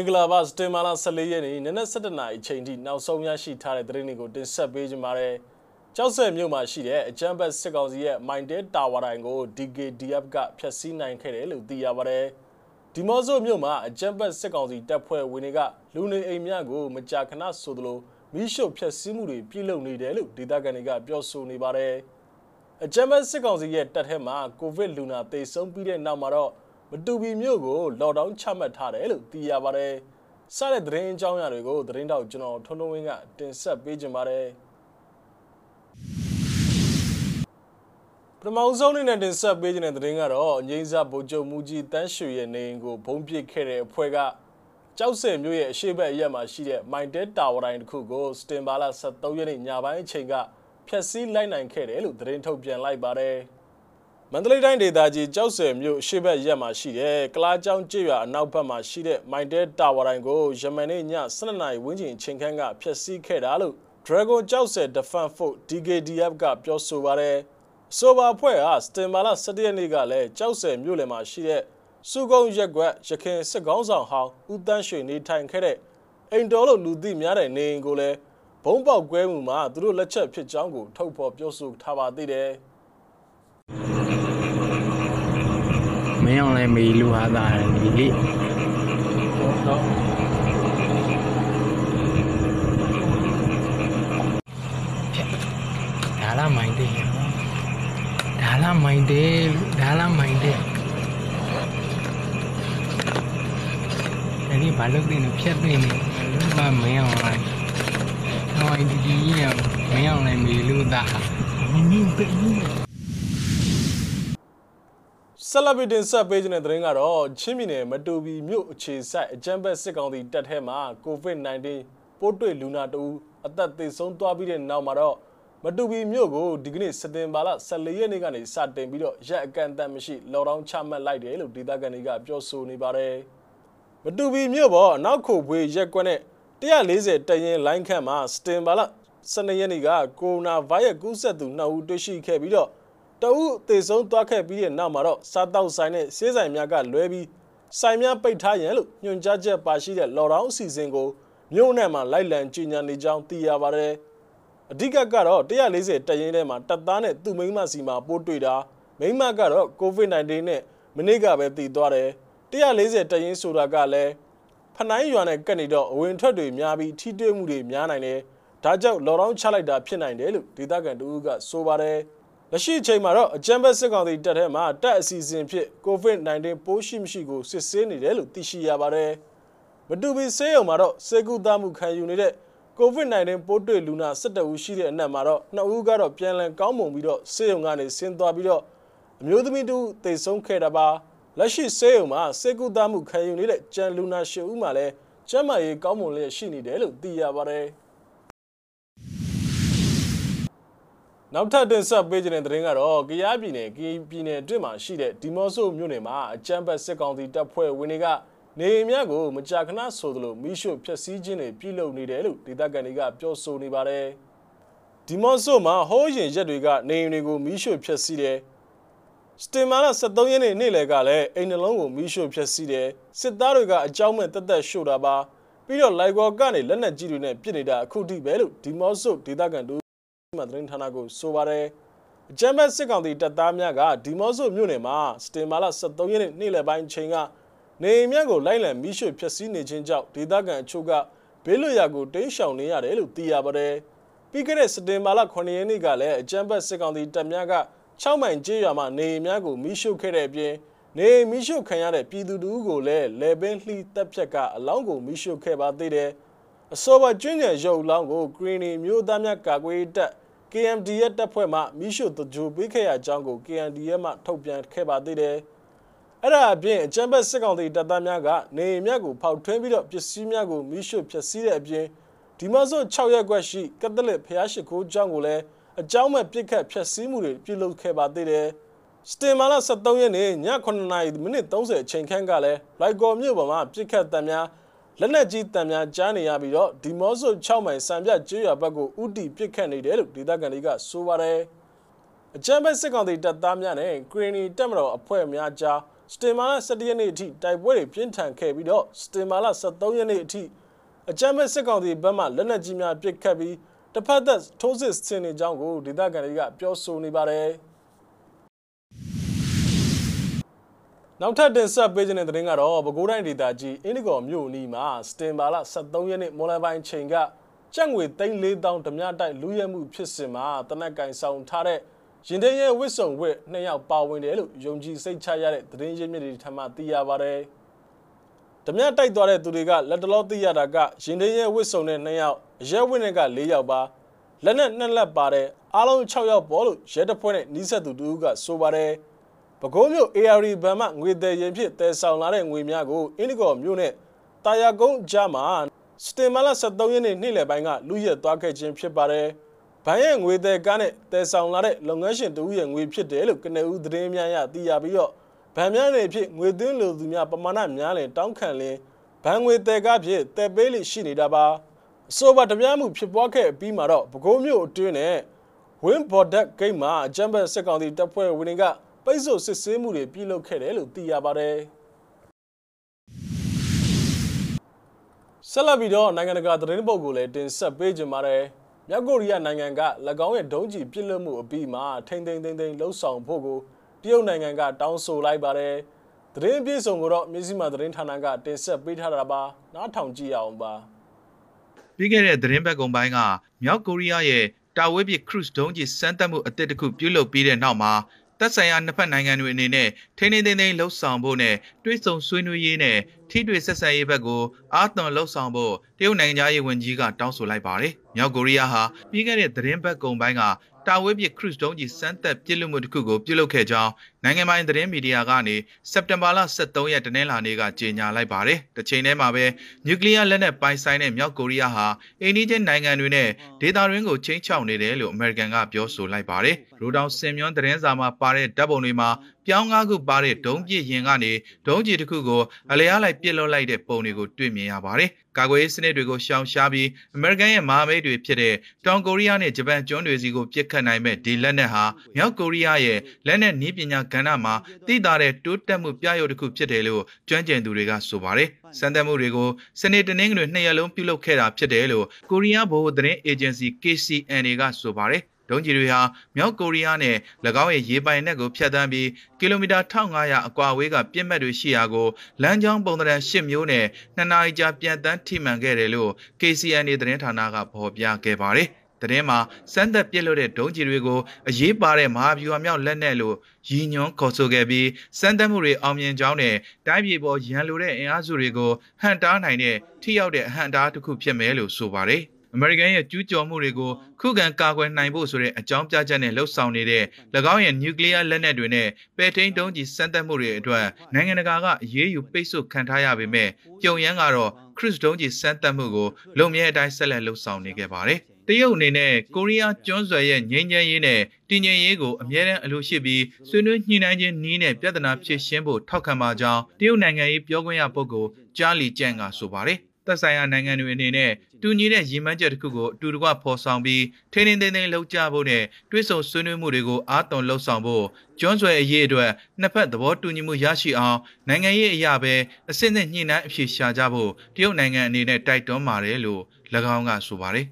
င်္ဂလာပါစတင်မာလာ14ရက်နေ့နနက်7:00နာရီအချိန်ထိနောက်ဆုံးရရှိထားတဲ့သတင်းတွေကိုတင်ဆက်ပေးကြပါမယ်။ကြောက်စဲမြို့မှာရှိတဲ့အကြမ်းဖက်စစ်ကောင်စီရဲ့မိုင်တဲတာဝါတိုင်းကို DKDF ကဖျက်ဆီးနိုင်ခဲ့တယ်လို့သိရပါတယ်။ဒီမော့ဆိုမြို့မှာအကြမ်းဖက်စစ်ကောင်စီတပ်ဖွဲ့ဝင်တွေကလူနေအိမ်များကိုမကြာခဏဆိုသလိုမိရှုဖျက်ဆီးမှုတွေပြုလုပ်နေတယ်လို့ဒေသခံတွေကပြောဆိုနေပါတယ်။အကြမ်းဖက်စစ်ကောင်စီရဲ့တပ်ထဲမှာကိုဗစ်လူနာသေဆုံးပြီးတဲ့နောက်မှာတော့ မတူပီမြို့ကိုလော့ဒေါင်းချမှတ်ထားတယ်လို့သိရပါတယ်။စတဲ့သတင်းအကြောင်းအရာတွေကိုသတင်းတောက်ကျွန်တော်ထွန်းထွန်းဝင်းကတင်ဆက်ပေးကြပါမယ်။ပထမဆုံးအနေနဲ့တင်ဆက်ပေးခြင်းတဲ့သတင်းကတော့ငိမ့်စာဗိုလ်ချုပ်မူကြီးတန်းရွှေရဲ့နေအိမ်ကိုဘုံပစ်ခဲ့တဲ့အဖွဲ့ကကြောက်စဲမြို့ရဲ့အရှိတ်အရက်မှာရှိတဲ့မိုင်တဲတာဝါတိုင်းတစ်ခုကိုစတင်ဘာလ23ရက်နေ့ညပိုင်းအချိန်ကဖျက်ဆီးလိုက်နိုင်ခဲ့တယ်လို့သတင်းထုတ်ပြန်လိုက်ပါတယ်။ မန္တလေးတိုင်းဒေသကြီးကြောက်စဲမြို့ရှေ့ဘက်ရက်မှာရှိတဲ့ကလားကျောင်းကျေးရွာအနောက်ဘက်မှာရှိတဲ့မိုင်တဲတာဝါတိုင်းကိုယမန်နေ့ည12နာရီဝန်းကျင်ချိန်ခန့်ကဖျက်ဆီးခဲ့တာလို့ Dragon ကြောက်စဲ Defense Force DKDF ကပြောဆိုပါတယ်။ဆိုပါဖွဲ့ဟာစတင်ဘာလ17ရက်နေ့ကလည်းကြောက်စဲမြို့လယ်မှာရှိတဲ့စုကုန်းရက်ကွက်ရခင်စစ်ကောင်းဆောင်ဟောင်းဦးတန်းရွှေနေထိုင်ခဲ့တဲ့အိမ်တော်လို့လူသိများတဲ့နေအိမ်ကိုလည်းဘုံပေါက်ကွဲမှုမှာသူတို့လက်ချက်ဖြစ်ကြောင်းကိုထုတ်ဖော်ပြောဆိုထားပါသေးတယ်။ င်းအောင်လည်းမေးလို့ဟာတာဒီလေဒါလာမိုင်းတယ်ဒါလာမိုင်းတယ်ဒါလာမိုင်းတယ်အဲ့ဒီဘာလို့တင်ဖြတ်တင်နေလို့မမင်းအောင်လိုက်ဟောဒီဒီကြီးရမင်းအောင်လည်းမေးလို့တာမင်းမင်းပဲဆက်လ က်ပြီးတင်ဆက်ပေးခြင်းတဲ့သတင်းကတော့ချင်းပြည်နယ်မတူပီမြို့အခြေစိုက်အကြမ်းဖက်စစ်ကောင်စီတပ်ထဲမှာ COVID-19 ပိုးတွေ့လူနာတဦးအသက်သေဆုံးသွားပြီးတဲ့နောက်မှာတော့မတူပီမြို့ကိုဒီကနေ့စက်တင်ဘာလ14ရက်နေ့ကနေစတင်ပြီးတော့ရက်အကန့်အသတ်မရှိလော်ဒေါင်းချမှတ်လိုက်တယ်လို့ဒေသခံတွေကပြောဆိုနေပါတယ်။မတူပီမြို့ပေါ်အနောက်ခုဘွေရက်ကွက်နဲ့140တရင်လိုင်းခန့်မှာစတင်ဘာလ12ရက်နေ့ကကိုရိုနာဗိုင်းရပ်ကူးစက်သူ2ဦးတွေ့ရှိခဲ့ပြီးတော့ တအုပ်သေဆုံးသွားခဲ့ပြီးတဲ့နောက်မှာတော့စားတောက်ဆိုင်နဲ့ဆေးဆိုင်များကလွဲပြီးဆိုင်များပိတ်ထားရန်လို့ညွှန်ကြားချက်ပါရှိတဲ့လော်ဒေါင်းအစီအစဉ်ကိုမြို့နယ်မှာလိုက်လံကြီးညာနေကြောင်းသိရပါတယ်။အဓိကကတော့140တရင်ထဲမှာတပ်သားနဲ့သူ့မိန်းမစီမှာပိုးတွေ့တာမိန်းမကတော့ COVID-19 နဲ့မနေ့ကပဲတည်သွားတယ်။140တရင်ဆိုတာကလည်းဖနိုင်းရွာနဲ့ကပ်နေတော့အဝင်ထွက်တွေများပြီးထိတွေ့မှုတွေများနိုင်တယ်။ဒါကြောင့်လော်ဒေါင်းချလိုက်တာဖြစ်နိုင်တယ်လို့ဒေသခံတို့ကဆိုပါတယ်။ လက်ရှိအချိန်မှာတော့အကြံဘက်စစ်ကောင်စီတပ်ထဲမှာတပ်အစီအစဉ်ဖြစ် COVID-19 ပိုးရှိမရှိကိုစစ်ဆေးနေတယ်လို့သိရှိရပါတယ်။မတူပီဆေးရုံမှာတော့စေကူသားမှုခံယူနေတဲ့ COVID-19 ပိုးတွေ့လူနာ12ဦးရှိတဲ့အနက်မှာတော့2ဦးကတော့ပြန်လည်ကောင်းမွန်ပြီးတော့ဆေးရုံကနေဆင်းသွားပြီးတော့အမျိုးသမီးတူသေဆုံးခဲ့တာပါလက်ရှိဆေးရုံမှာစေကူသားမှုခံယူနေတဲ့ကြံလူနာ10ဦးမှလည်းကျန်းမာရေးကောင်းမွန်လျက်ရှိနေတယ်လို့သိရပါတယ်။ နောက်ထပ်တင်ဆက်ပေးခြင်းတဲ့သတင်းကတော့ကယားပြည်နယ်ကီပြည်နယ်အတွင်းမှာရှိတဲ့ဒီမော့ဆိုမြို့နယ်မှာအကြမ်းဖက်စစ်ကောင်စီတပ်ဖွဲ့ဝင်တွေကနေအိမ်များကိုမကြာခဏဆိုသလိုမိရှုဖျက်ဆီးခြင်းတွေပြုလုပ်နေတယ်လို့ဒေသခံတွေကပြောဆိုနေပါတယ်ဒီမော့ဆိုမှာဟိုးရင်ရက်တွေကနေအိမ်တွေကိုမိရှုဖျက်ဆီးတယ်စတင်မာလာ73ရက်နေ့နေ့လယ်ကလည်းအိမ်နှလုံးကိုမိရှုဖျက်ဆီးတယ်စစ်သားတွေကအကြောင်းမဲ့တက်တက်ရှို့တာပါပြီးတော့လိုက်ကောကနေလက်နက်ကြီးတွေနဲ့ပစ်နေတာအခုထိပဲလို့ဒီမော့ဆိုဒေသခံတို့ မှသတင်းဌာနကိုဆိုပါတယ်အကြမ်းဖက်စစ်ကောင်စီတပ်သားများကဒီမော့ဆိုမြို့နယ်မှာစတင်မာလာ73ရက်နေ့နေ့လယ်ပိုင်းချိန်ကနေအိမ်များကိုလိုက်လံမိရှုဖျက်ဆီးနေခြင်းကြောင့်ဒေသခံအချို့ကဘေးလွတ်ရာကိုတိမ်းရှောင်နေရတယ်လို့သိရပါတယ်ပြီးခဲ့တဲ့စတင်မာလာ9ရက်နေ့ကလည်းအကြမ်းဖက်စစ်ကောင်စီတပ်များက6မိုင်ကျေးရွာမှာနေအိမ်များကိုမိရှုခဲ့တဲ့အပြင်နေအိမ်မိရှုခံရတဲ့ပြည်သူတို့ကိုလည်းလေပင်လှီတပ်ဖြတ်ကအလောင်းကိုမိရှုခဲ့ပါသေးတယ်အစောပါကျွင်းကျန်ရုပ်လောင်းကိုဂရီနီမျိုးသားများကာကွယ်တပ် KMD ရဲ့တပ်ဖွဲ့မှမိရှုတကြိုပေးခဲ့ရအကြောင်းကို KND ရဲ့မှထုတ်ပြန်ခဲ့ပါသေးတယ်။အဲ့ဒါအပြင်အကြမ်းဖက်စစ်ကောင်စီတပ်သားများကနေအိမ်များကိုဖောက်ထွင်းပြီးတော့ပစ္စည်းများကိုမိရှုဖျက်ဆီးတဲ့အပြင်ဒီမဆော့6ရက်ကွက်ရှိကက်သလစ်ဖျားရှိခိုးကျောင်းကိုလည်းအကြောင်းမဲ့ပြစ်ခတ်ဖျက်ဆီးမှုတွေပြုလုပ်ခဲ့ပါသေးတယ်။စတင်မာလာ73ရက်နေ့ည9:30မိနစ်30အချိန်ခန့်ကလည်းလိုက်ကော်မြို့ပေါ်မှာပြစ်ခတ်တပ်များ လက်နက်ကြီးတံများကြားနေရပြီးတော့ဒီမော့ဆို6မိုင်စံပြကျွော်ဘက်ကိုဥတီပစ်ခတ်နေတယ်လို့ဒေသခံတွေကဆိုပါတယ်အကြမ်းဖက်စစ်ကောင်စီတပ်သားများနဲ့ဂရီနီတပ်မတော်အဖွဲ့များကြားစတင်မာလ17ရက်နေ့အထိတိုက်ပွဲတွေပြင်းထန်ခဲ့ပြီးတော့စတင်မာလ23ရက်နေ့အထိအကြမ်းဖက်စစ်ကောင်စီဘက်မှလက်နက်ကြီးများပစ်ခတ်ပြီးတစ်ဖက်သက်ထိုးစစ်ဆင်နေကြောင်းကိုဒေသခံတွေကပြောဆိုနေပါတယ် နောက်ထပ်တင်ဆက်ပေးခြင်းတဲ့သတင်းကတော့ပဲခူးတိုင်းဒေသကြီးအင်းဒီကော်မြို့နီးမှာစတင်ဘာလ23ရက်နေ့မွန်လယ်ပိုင်းချိန်ကကျပ်ငွေ3,400ဓမြတိုက်လူရဲမှုဖြစ်စဉ်မှာတနက်ကင်ဆောင်ထားတဲ့ရင်ထဲရဲဝစ်စုံဝစ်နှစ်ယောက်ပါဝင်တယ်လို့ယုံကြည်စိတ်ချရတဲ့သတင်းရင်းမြစ်တွေထမှသိရပါတယ်။ဓမြတိုက်သွားတဲ့သူတွေကလက်တလောသိရတာကရင်ထဲရဲဝစ်စုံတဲ့နှစ်ယောက်အရဲဝစ်နဲ့က4ယောက်ပါလက်နဲ့နှစ်လက်ပါတယ်အားလုံး6ယောက်ပေါ်လို့ရဲတပ်ဖွဲ့နဲ့နီးစပ်သူတို့ကဆိုပါတယ်။ ပဲခူးမြို့ AR ဘဏ်မှငွေတယ်ရင်ဖြစ်တဲဆောင်လာတဲ့ငွေများကိုအင်းဒီကောမြို့နဲ့တာယာကုန်းကြားမှာစတင်မာလာ73ရက်နေ့နေ့လယ်ပိုင်းကလူရက်သွားခဲ့ခြင်းဖြစ်ပါတယ်။ဘဏ်ရဲ့ငွေသည်ကားနဲ့တည်ဆောင်လာတဲ့လုပ်ငန်းရှင်တဦးရဲ့ငွေဖြစ်တယ်လို့ကနေဦးသတင်းများရသိရပြီးတော့ဗန်များနေဖြစ်ငွေသွင်းလိုသူများပမာဏများလင်တောင်းခံလင်ဘဏ်ငွေသည်ကားဖြစ်တည်ပေးလိရှိနေတာပါအဆိုပါတပြားမှုဖြစ်ပွားခဲ့ပြီးမှတော့ပဲခူးမြို့အတွင်းနဲ့ဝင်းဘော်ဒက်ဂိတ်မှာအကြမ်းဖက်စစ်ကောင်စီတပ်ဖွဲ့ဝင်တွေက ပိတ်ဆို့စစ်ဆေးမှုတွေပြုလုပ်ခဲ့တယ်လို့သိရပါတယ်ဆက်လက်ပြီးတော့နိုင်ငံတကာသတင်းပုတ်ကိုလည်းတင်ဆက်ပေးကြပါမယ်။မြောက်ကိုရီးယားနိုင်ငံက၎င်းရဲ့ဒုံးကျည်ပစ်လွတ်မှုအပြီးမှာထိမ့်သိမ့်သိမ့်သိမ့်လှုပ်ဆောင်ဖို့ကိုတရုတ်နိုင်ငံကတောင်းဆိုလိုက်ပါတယ်။သတင်းပြေဆုံးကိုတော့မြစည်းမသတင်းဌာနကတင်ဆက်ပေးထားတာပါ။နားထောင်ကြည့်အောင်ပါ။ပြီးခဲ့တဲ့သတင်းပတ်ကုံပိုင်းကမြောက်ကိုရီးယားရဲ့တာဝဲပစ်ခရုစ်ဒုံးကျည်စမ်းသပ်မှုအသစ်တစ်ခုပြုလုပ်ပြီးတဲ့နောက်မှာ သက်ဆိုင်ရာနှစ်ဖက်နိုင်ငံတွေအနေနဲ့ထိန်းထိန်းသိမ်းသိမ်းလှုပ်ဆောင်ဖို့နဲ့တွဲဆုံဆွေးနွေးရေးနဲ့ထိတွေ့ဆက်ဆံရေးဘက်ကိုအားသွန်လှုပ်ဆောင်ဖို့တရုတ်နိုင်ငံသားရေးဝန်ကြီးကတောင်းဆိုလိုက်ပါတယ်။မြောက်ကိုရီးယားဟာပြီးခဲ့တဲ့သတင်းပတ်ကုံပိုင်းကတာဝဲပစ်ခရုစ်ဒုံးကြီးစမ်းသပ်ပြစ်လွတ်မှုတစ်ခုကိုပြုလုပ်ခဲ့ကြောင်းနိုင်ငံပိုင်သတင်းမီဒီယာကနေစက်တင်ဘာလ23ရက်တနင်္လာနေ့ကကြေညာလိုက်ပါတယ်။တစ်ချိန်တည်းမှာပဲနျူကလ িয়ার လက်နက်ပိုင်ဆိုင်တဲ့မြောက်ကိုရီးယားဟာအိန္ဒိယနိုင်ငံတွေနဲ့ဒေသတွင်းကိုချင်းချောက်နေတယ်လို့အမေရိကန်ကပြောဆိုလိုက်ပါတယ်။ရိုတောင်စင်မြွန်းသတင်းစာမှာပါတဲ့ဓာတ်ပုံတွေမှာပြောင်းငါးခုပါတဲ့ဒုံးပြစ်ရင်ကနေဒုံးကြီးတစ်ခုကိုအလျားလိုက်ပစ်လွတ်လိုက်တဲ့ပုံတွေကိုတွေ့မြင်ရပါတယ်။ကာကွယ်ရေးစနစ်တွေကိုရှောင်ရှားပြီးအမေရိကန်ရဲ့မဟာမိတ်တွေဖြစ်တဲ့တောင်ကိုရီးယားနဲ့ဂျပန်ကျွန်းတွေစီကိုပစ်ခတ်နိုင်မဲ့ဒီလက်နက်ဟာမြောက်ကိုရီးယားရဲ့လက်နက်နည်းပညာကဏ္ဍမှာသိသာတဲ့တိုးတက်မှုပြရုပ်တစ်ခုဖြစ်တယ်လို့ကျွမ်းကျင်သူတွေကဆိုပါတယ်။စံတက်မှုတွေကိုစနေတနင်္ဂနွေနှစ်ရက်လုံးပြုလုပ်ခဲ့တာဖြစ်တယ်လို့ကိုရီးယားဗဟိုသတင်းအေဂျင်စီ KCNA ကဆိုပါတယ်။ ဒုံးကျည်တွေဟာမြောက်ကိုရီးယားနဲ့၎င်းရဲ့ရေပိုင်နက်ကိုဖြတ်သန်းပြီးကီလိုမီတာ1500အကွာအဝေးကပြစ်မှတ်တွေရှိရာကိုလမ်းကြောင်းပုံသဏ္ဍာန်10မျိုးနဲ့နှစ်နာရီကြာပြန်တန်းထိမှန်ခဲ့တယ်လို့ KCNA သတင်းဌာနကဖော်ပြခဲ့ပါတယ်။တရင်မှာစမ်းသက်ပြစ်လို့တဲ့ဒုံးကျည်တွေကိုအရေးပါတဲ့မဟာဗျူဟာမြောက်လက်နက်လို့ရည်ညွှန်းခေါ်ဆိုခဲ့ပြီးစမ်းသပ်မှုတွေအောင်မြင်ကြောင်းနဲ့တိုင်းပြည်ပေါ်ရန်လိုတဲ့အင်အားစုတွေကိုဟန်တားနိုင်တဲ့ထိရောက်တဲ့အဟန်တားတစ်ခုဖြစ်မယ်လို့ဆိုပါတယ်။ အမေရိကန်ရဲ့ကျူးကျော်မှုတွေကိုခုခံကာကွယ်နိုင်ဖို့ဆိုတဲ့အကြောင်းပြချက်နဲ့လှုပ်ဆောင်နေတဲ့၎င်းရဲ့နျူကလ িয়ার လက်နက်တွေနဲ့ပဲထိန်တုံးကြီးစမ်းသပ်မှုတွေအတွက်နိုင်ငံတကာကအရေးယူပိတ်ဆို့ခံထားရပေမဲ့ပြုံရန်ကတော့ခရစ်တုံးကြီးစမ်းသပ်မှုကိုလုံမြဲအတိုင်းဆက်လက်လှုပ်ဆောင်နေခဲ့ပါတယ်။တရုတ်အနေနဲ့ကိုရီးယားကျွန်းဆွယ်ရဲ့ငြိမ်းချမ်းရေးနဲ့တည်ငြိမ်ရေးကိုအမြဲတမ်းအလို့ရှိပြီးဆွေးနွေးညှိနှိုင်းခြင်းနည်းနဲ့ပြဿနာဖြေရှင်းဖို့ထောက်ခံပါကြောင်းတရုတ်နိုင်ငံရေးပြောခွင့်ရပုဂ္ဂိုလ်ဂျာလီကျန်ကဆိုပါတယ် သက်ဆိုင်ရာနိုင်ငံတွေအနေနဲ့တူညီတဲ့ရည်မှန်းချက်တစ်ခုကိုအတူတကွဖော်ဆောင်ပြီးထိန်းထိန်းသိမ်းသိမ်းလုပ်ကြဖို့နဲ့တွဲဆုံဆွေးနွေးမှုတွေကိုအားသွန်လှုပ်ဆောင်ဖို့ကျွန်းဆွယ်အရေးအတွက်နှစ်ဖက်သဘောတူညီမှုရရှိအောင်နိုင်ငံရေးအရာပဲအစစ်အစစ်ညှိနှိုင်းအဖြေရှာကြဖို့တရုတ်နိုင်ငံအနေနဲ့တိုက်တွန်းပါတယ်လို့၎င်းကဆိုပါတယ်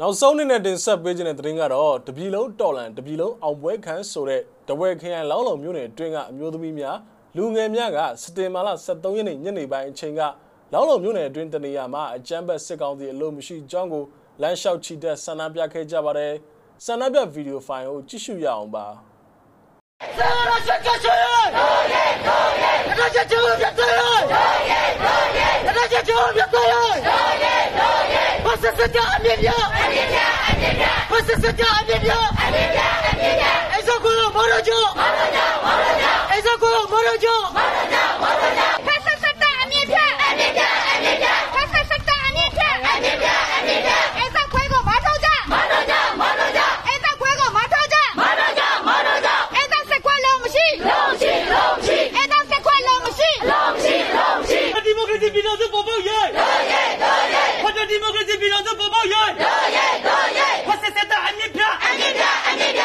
နောက်ဆုံးနေ့နဲ့တင်ဆက်ပေးခြင်းတဲ့သတင်းကတော့တပြည်လုံးတော်လန်တပြည်လုံးအောင်ပွဲခန်းဆိုတဲ့တဝဲခရိုင်လောင်းလုံမြို့နယ်အတွင်းကအမျိုးသမီးများ လူငယ်များကစတင်မာလ23ရက်နေ့ညနေပိုင်းအချိန်ကလောင်းလုံမြို့နယ်အတွင်းတနေရာမှာအကြမ်းဖက်စစ်ကောင်စီအလို့မရှိကြောင်းကိုလမ်းလျှောက်ချီတက်ဆန္ဒပြခဲ့ကြပါတယ်ဆန္ဒပြဗီဒီယိုဖိုင်ကိုကြည့်ရှုရအောင်ပါဆန္ဒပြကြချေတော်ရဲတော်ရဲဆန္ဒပြကြပြတော်ရဲတော်ရဲတော်ရဲဆန္ဒပြကြပြတော်ရဲတော်ရဲတော်ရဲဘာစစကြအမြင့်ပြအမြင့်ပြ အမြင့်ပြဘာစစကြအမြင့်ပြအမြင့်ပြအမြင့်ပြအဲ့စကူမောရကြမောရကြမောရကြအဲ့စကူမောရကြမောရကြမောရကြဖက်စစတအမြင့်ပြအမြင့်ပြအမြင့်ပြဖက်စစတအမြင့်ပြအမြင့်ပြအမြင့်ပြအဲ့စခွဲကိုမထောက်ကြမထောက်ကြမထောက်ကြအဲ့စခွဲကိုမထောက်ကြမထောက်ကြမထောက်ကြအဲ့စစခွဲလုံးမရှိလုံးရှိလုံးရှိအဲ့စစခွဲလုံးမရှိလုံးရှိလုံးရှိဒီမိုကရေစီပြည်တော်စုပေါ်ပေါက်ရဲတော်ရဲတော်ရဲဖက်ဒရယ်ဒီမိုကရေစီပြည်တော်စုပေါ်ပေါက်ရဲတော်ရဲတော်ရဲဖက်စစတအမြင့်ပြအမြင့်ပြအမြင့်ပြ